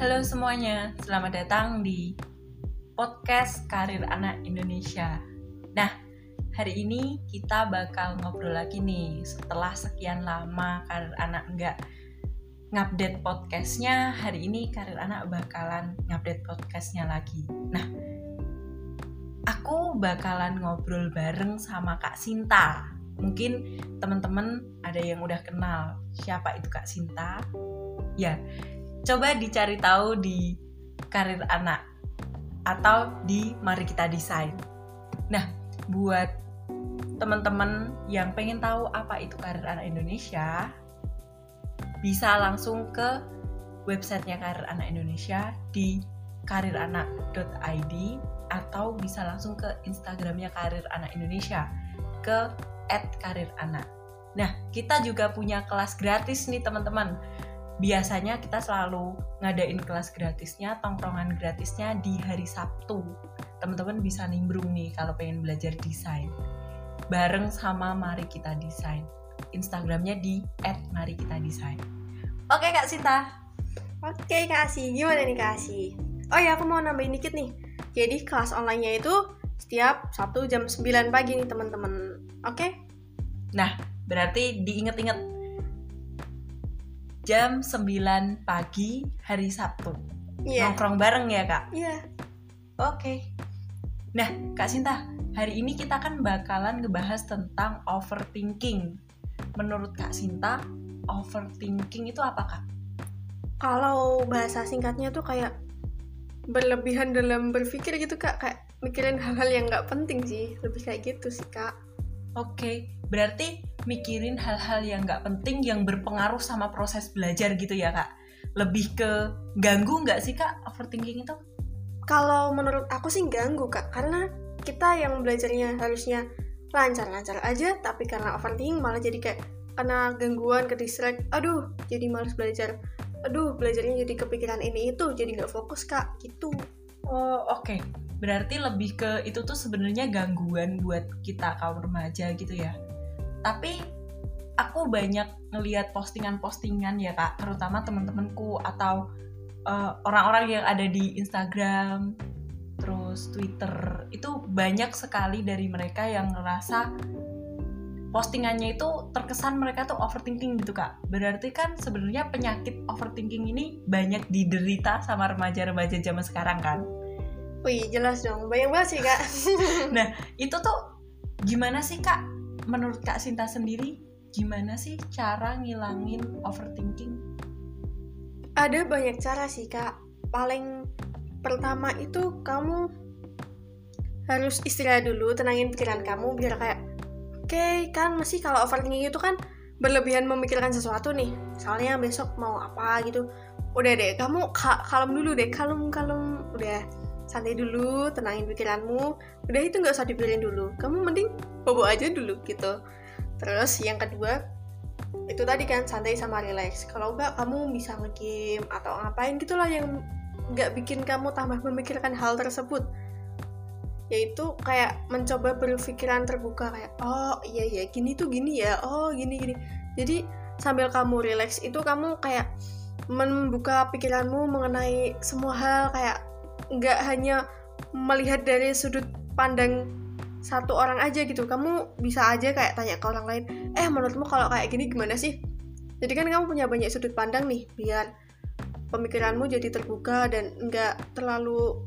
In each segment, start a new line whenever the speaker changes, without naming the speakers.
Halo semuanya, selamat datang di podcast Karir Anak Indonesia. Nah, hari ini kita bakal ngobrol lagi nih setelah sekian lama Karir Anak nggak ngupdate podcastnya. Hari ini Karir Anak bakalan ngupdate podcastnya lagi. Nah, aku bakalan ngobrol bareng sama Kak Sinta. Mungkin teman-teman ada yang udah kenal siapa itu Kak Sinta. Ya, coba dicari tahu di karir anak atau di mari kita desain. Nah, buat teman-teman yang pengen tahu apa itu karir anak Indonesia, bisa langsung ke websitenya karir anak Indonesia di kariranak.id atau bisa langsung ke Instagramnya karir anak Indonesia ke @kariranak. Nah, kita juga punya kelas gratis nih teman-teman biasanya kita selalu ngadain kelas gratisnya, tongkrongan gratisnya di hari Sabtu. Teman-teman bisa nimbrung nih kalau pengen belajar desain. Bareng sama Mari Kita Desain. Instagramnya di @marikitadesain. Oke Kak Sinta.
Oke Kak Asi, gimana nih Kak Asi? Oh ya aku mau nambahin dikit nih. Jadi kelas online-nya itu setiap Sabtu jam 9 pagi nih teman-teman. Oke?
Nah, berarti diinget-inget jam 9 pagi hari Sabtu.
Iya.
Nongkrong bareng ya, Kak?
Iya.
Oke. Nah, Kak Sinta, hari ini kita kan bakalan ngebahas tentang overthinking. Menurut Kak Sinta, overthinking itu apa, Kak?
Kalau bahasa singkatnya tuh kayak berlebihan dalam berpikir gitu Kak, kayak mikirin hal-hal yang nggak penting sih, lebih kayak gitu sih Kak.
Oke, berarti mikirin hal-hal yang nggak penting yang berpengaruh sama proses belajar gitu ya kak? Lebih ke ganggu nggak sih kak overthinking itu?
Kalau menurut aku sih ganggu kak, karena kita yang belajarnya harusnya lancar-lancar aja, tapi karena overthinking malah jadi kayak kena gangguan, ke distract, aduh jadi males belajar, aduh belajarnya jadi kepikiran ini itu, jadi nggak fokus kak, gitu.
Oh oke, okay. Berarti lebih ke itu tuh sebenarnya gangguan buat kita kaum remaja gitu ya. Tapi aku banyak ngelihat postingan-postingan ya kak, terutama teman-temanku atau orang orang-orang yang ada di Instagram, terus Twitter itu banyak sekali dari mereka yang ngerasa postingannya itu terkesan mereka tuh overthinking gitu kak. Berarti kan sebenarnya penyakit overthinking ini banyak diderita sama remaja-remaja zaman sekarang kan?
Wih jelas dong, banyak banget sih kak.
nah itu tuh gimana sih kak? Menurut kak Sinta sendiri, gimana sih cara ngilangin overthinking?
Ada banyak cara sih kak. Paling pertama itu kamu harus istirahat dulu, tenangin pikiran kamu biar kayak oke okay, kan masih kalau overthinking itu kan berlebihan memikirkan sesuatu nih. Soalnya besok mau apa gitu. Udah deh, kamu kalem dulu deh, kalem kalem udah santai dulu tenangin pikiranmu. Udah itu nggak usah dipikirin dulu. Kamu mending bobo aja dulu gitu. Terus yang kedua itu tadi kan santai sama relax. Kalau enggak kamu bisa ngegame atau ngapain gitulah yang nggak bikin kamu tambah memikirkan hal tersebut. Yaitu kayak mencoba berpikiran terbuka kayak oh iya iya gini tuh gini ya. Oh gini gini. Jadi sambil kamu relax itu kamu kayak membuka pikiranmu mengenai semua hal kayak nggak hanya melihat dari sudut pandang satu orang aja gitu. Kamu bisa aja kayak tanya ke orang lain eh menurutmu kalau kayak gini gimana sih? Jadi kan kamu punya banyak sudut pandang nih biar pemikiranmu jadi terbuka dan nggak terlalu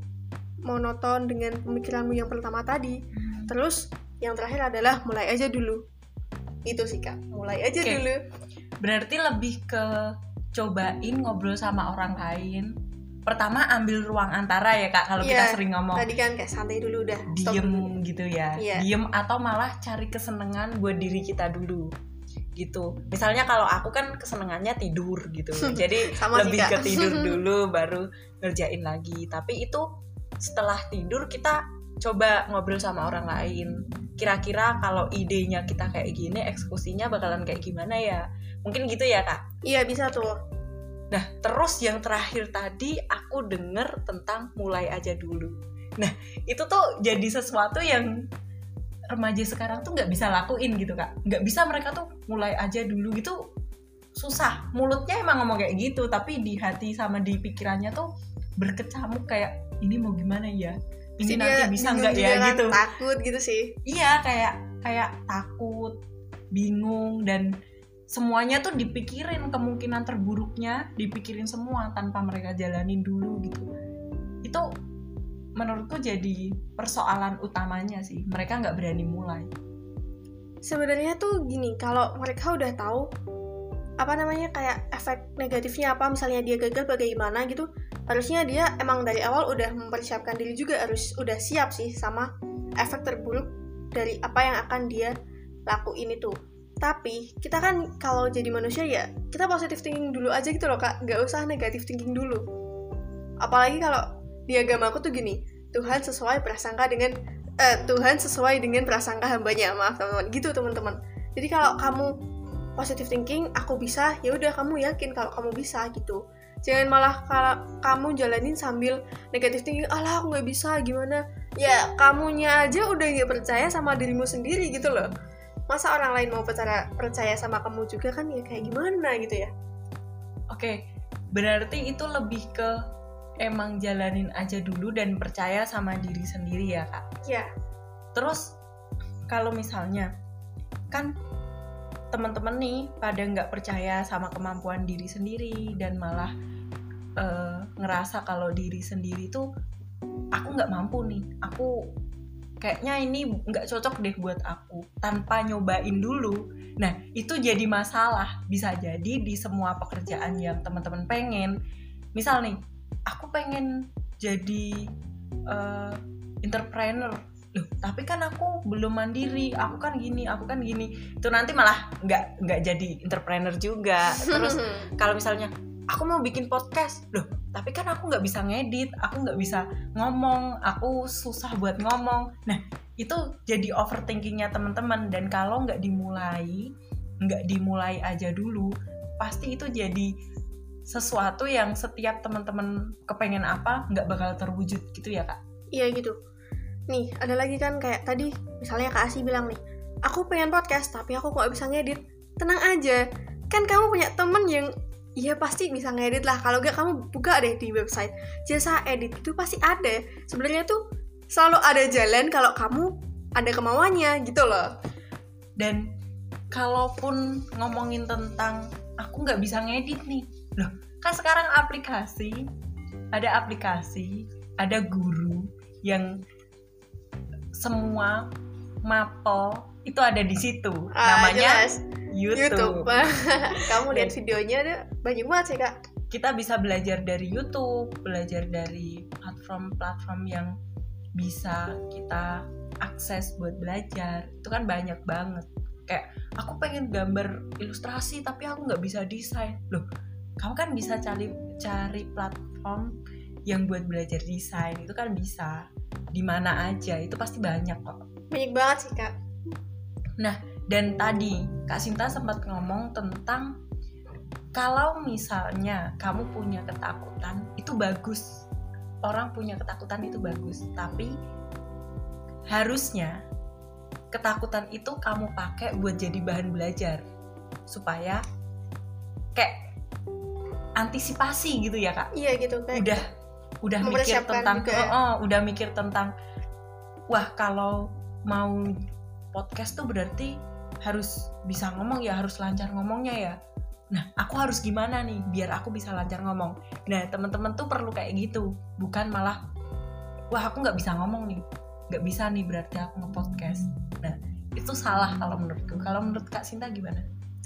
monoton dengan pemikiranmu yang pertama tadi. Terus yang terakhir adalah mulai aja dulu. Itu sih kak. Mulai aja okay. dulu.
Berarti lebih ke cobain ngobrol sama orang lain pertama ambil ruang antara ya kak kalau yeah, kita sering ngomong.
tadi kan kayak santai dulu udah
diem dulu. gitu ya. Yeah. diem atau malah cari kesenangan buat diri kita dulu gitu. Misalnya kalau aku kan kesenangannya tidur gitu jadi Sama lebih ke tidur dulu baru ngerjain lagi. Tapi itu setelah tidur kita coba ngobrol sama orang lain. Kira-kira kalau idenya kita kayak gini eksekusinya bakalan kayak gimana ya? Mungkin gitu ya kak?
Iya bisa tuh
Nah, terus yang terakhir tadi aku denger tentang mulai aja dulu. Nah, itu tuh jadi sesuatu yang remaja sekarang tuh nggak bisa lakuin gitu kak. Nggak bisa mereka tuh mulai aja dulu gitu susah. Mulutnya emang ngomong kayak gitu tapi di hati sama di pikirannya tuh berkecamuk kayak ini mau gimana ya? Ini
Pasti
nanti
dia
bisa nggak ya?
kan,
gitu.
takut gitu sih.
Iya kayak kayak takut bingung dan semuanya tuh dipikirin kemungkinan terburuknya dipikirin semua tanpa mereka jalanin dulu gitu. Itu menurutku jadi persoalan utamanya sih. Mereka nggak berani mulai.
Sebenarnya tuh gini kalau mereka udah tahu apa namanya kayak efek negatifnya apa misalnya dia gagal bagaimana gitu harusnya dia emang dari awal udah mempersiapkan diri juga harus udah siap sih sama efek terburuk dari apa yang akan dia lakuin itu tapi kita kan kalau jadi manusia ya kita positive thinking dulu aja gitu loh kak. Nggak usah negative thinking dulu. Apalagi kalau di agama aku tuh gini Tuhan sesuai prasangka dengan eh, Tuhan sesuai dengan prasangka hambanya. Maaf teman-teman. Gitu teman-teman. Jadi kalau kamu positive thinking aku bisa ya udah kamu yakin kalau kamu bisa gitu. Jangan malah kalau kamu jalanin sambil negative thinking alah aku nggak bisa gimana? Ya kamunya aja udah nggak percaya sama dirimu sendiri gitu loh masa orang lain mau percaya percaya sama kamu juga kan ya kayak gimana gitu ya?
Oke berarti itu lebih ke emang jalanin aja dulu dan percaya sama diri sendiri ya kak?
Ya
terus kalau misalnya kan teman-teman nih pada nggak percaya sama kemampuan diri sendiri dan malah eh, ngerasa kalau diri sendiri tuh aku nggak mampu nih aku kayaknya ini nggak cocok deh buat aku tanpa nyobain dulu. Nah itu jadi masalah. Bisa jadi di semua pekerjaan yang teman-teman pengen. Misal nih aku pengen jadi eh, entrepreneur. Loh tapi kan aku belum mandiri. Aku kan gini aku kan gini. Itu nanti malah nggak nggak jadi entrepreneur juga. Terus kalau misalnya aku mau bikin podcast. Loh tapi kan aku nggak bisa ngedit aku nggak bisa ngomong aku susah buat ngomong. Nah itu jadi overthinkingnya teman-teman. Dan kalau nggak dimulai nggak dimulai aja dulu pasti itu jadi sesuatu yang setiap teman-teman kepengen apa nggak bakal terwujud gitu ya kak.
Iya gitu. Nih ada lagi kan kayak tadi misalnya kak Asi bilang nih aku pengen podcast tapi aku kok bisa ngedit. Tenang aja. Kan kamu punya temen yang Iya pasti bisa ngedit lah. Kalau gak kamu buka deh di website. Jasa edit itu pasti ada. Sebenarnya tuh selalu ada jalan kalau kamu ada kemauannya gitu loh.
Dan kalaupun ngomongin tentang aku nggak bisa ngedit nih. Loh kan sekarang aplikasi ada aplikasi ada guru yang semua mapel itu ada di situ
Ah,
namanya
jelas.
YouTube.
YouTube kamu lihat videonya ada banyak banget sih kak
Kita bisa belajar dari YouTube, belajar dari platform-platform yang bisa kita akses buat belajar. Itu kan banyak banget. Kayak aku pengen gambar ilustrasi tapi aku nggak bisa desain. Loh, kamu kan bisa cari cari platform yang buat belajar desain itu kan bisa di mana aja itu pasti banyak kok
banyak banget sih kak
dan tadi Kak Sinta sempat ngomong tentang kalau misalnya kamu punya ketakutan itu bagus. Orang punya ketakutan itu bagus tapi harusnya ketakutan itu kamu pakai buat jadi bahan belajar supaya kayak antisipasi gitu ya kak.
Iya gitu kayak
udah udah mikir tentang
juga
oh, oh, udah mikir tentang wah kalau mau podcast tuh berarti harus bisa ngomong ya harus lancar ngomongnya ya. Nah aku harus gimana nih biar aku bisa lancar ngomong? Nah teman-teman tuh perlu kayak gitu bukan malah wah aku nggak bisa ngomong nih nggak bisa nih berarti aku nge-podcast. Nah itu salah kalau menurutku. Kalau menurut kak Sinta gimana?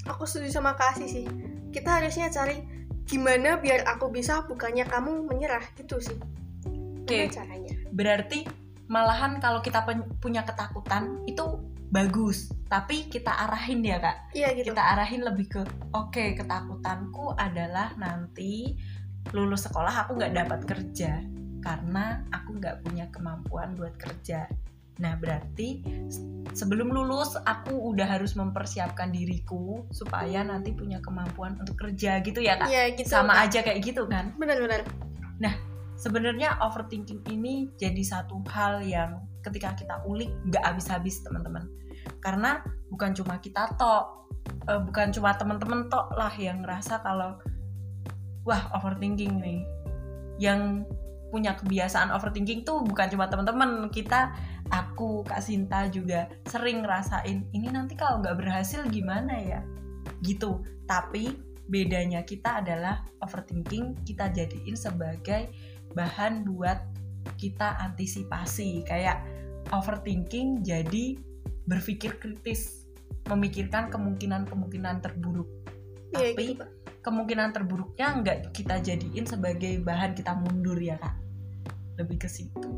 Aku setuju sama kasih sih. Kita harusnya cari gimana biar aku bisa bukannya kamu menyerah gitu sih.
Oke.
Gimana caranya?
Berarti malahan kalau kita punya ketakutan itu bagus. Tapi kita arahin ya kak.
Iya gitu.
Kita arahin lebih ke oke ketakutanku adalah nanti lulus sekolah aku nggak dapat kerja karena aku nggak punya kemampuan buat kerja. Nah berarti sebelum lulus aku udah harus mempersiapkan diriku supaya nanti punya kemampuan untuk kerja gitu ya kak?
Iya gitu
sama
Kak.
aja kayak gitu kan?
Benar-benar
sebenarnya overthinking ini jadi satu hal yang ketika kita ulik nggak habis-habis teman-teman karena bukan cuma kita tok uh, bukan cuma teman-teman tok lah yang ngerasa kalau wah overthinking nih. Yang punya kebiasaan overthinking tuh bukan cuma teman-teman kita aku kak Sinta juga sering ngerasain ini nanti kalau nggak berhasil gimana ya? Gitu. Tapi bedanya kita adalah overthinking kita jadiin sebagai bahan buat kita antisipasi. Kayak overthinking jadi berpikir kritis memikirkan kemungkinan-kemungkinan terburuk.
Iya,
tapi
gitu,
kemungkinan terburuknya nggak kita jadiin sebagai bahan kita mundur ya kak. Lebih ke situ.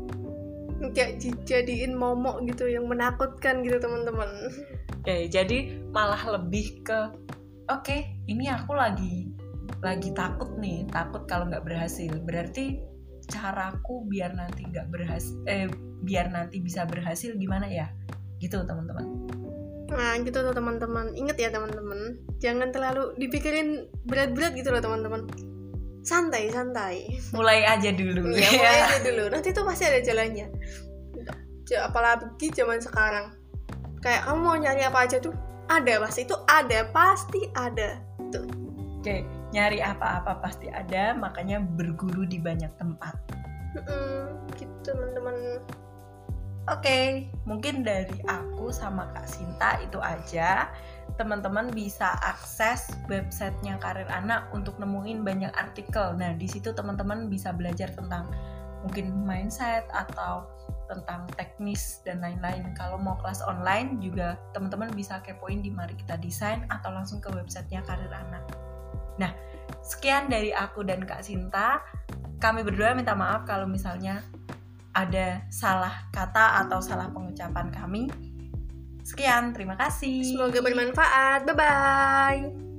Nggak dijadiin momok gitu yang menakutkan gitu teman-teman.
Oke, jadi malah lebih ke oke, ini aku lagi lagi takut nih, takut kalau nggak berhasil. Berarti caraku biar nanti nggak berhasil, eh biar nanti bisa berhasil gimana ya? Gitu teman-teman.
nah gitu tuh teman-teman. Inget ya teman-teman. Jangan terlalu dipikirin berat-berat gitu loh teman-teman. Santai santai.
Mulai aja dulu.
Ya mulai aja dulu. Nanti tuh pasti ada jalannya. Ja- apalagi zaman sekarang. Kayak kamu mau nyari apa aja tuh ada pasti. Itu ada pasti ada. Tuh.
Oke, nyari apa-apa pasti ada, makanya berguru di banyak tempat.
Mm-mm, gitu teman-teman
Oke, mungkin dari aku sama Kak Sinta itu aja. Teman-teman bisa akses websitenya Karir Anak untuk nemuin banyak artikel. Nah, di situ teman-teman bisa belajar tentang mungkin mindset atau tentang teknis dan lain-lain. Kalau mau kelas online juga teman-teman bisa kepoin di Mari Kita Desain atau langsung ke websitenya Karir Anak. Nah, sekian dari aku dan Kak Sinta. Kami berdua minta maaf kalau misalnya ada salah kata atau salah pengucapan kami. Sekian, terima kasih.
semoga bermanfaat bye bye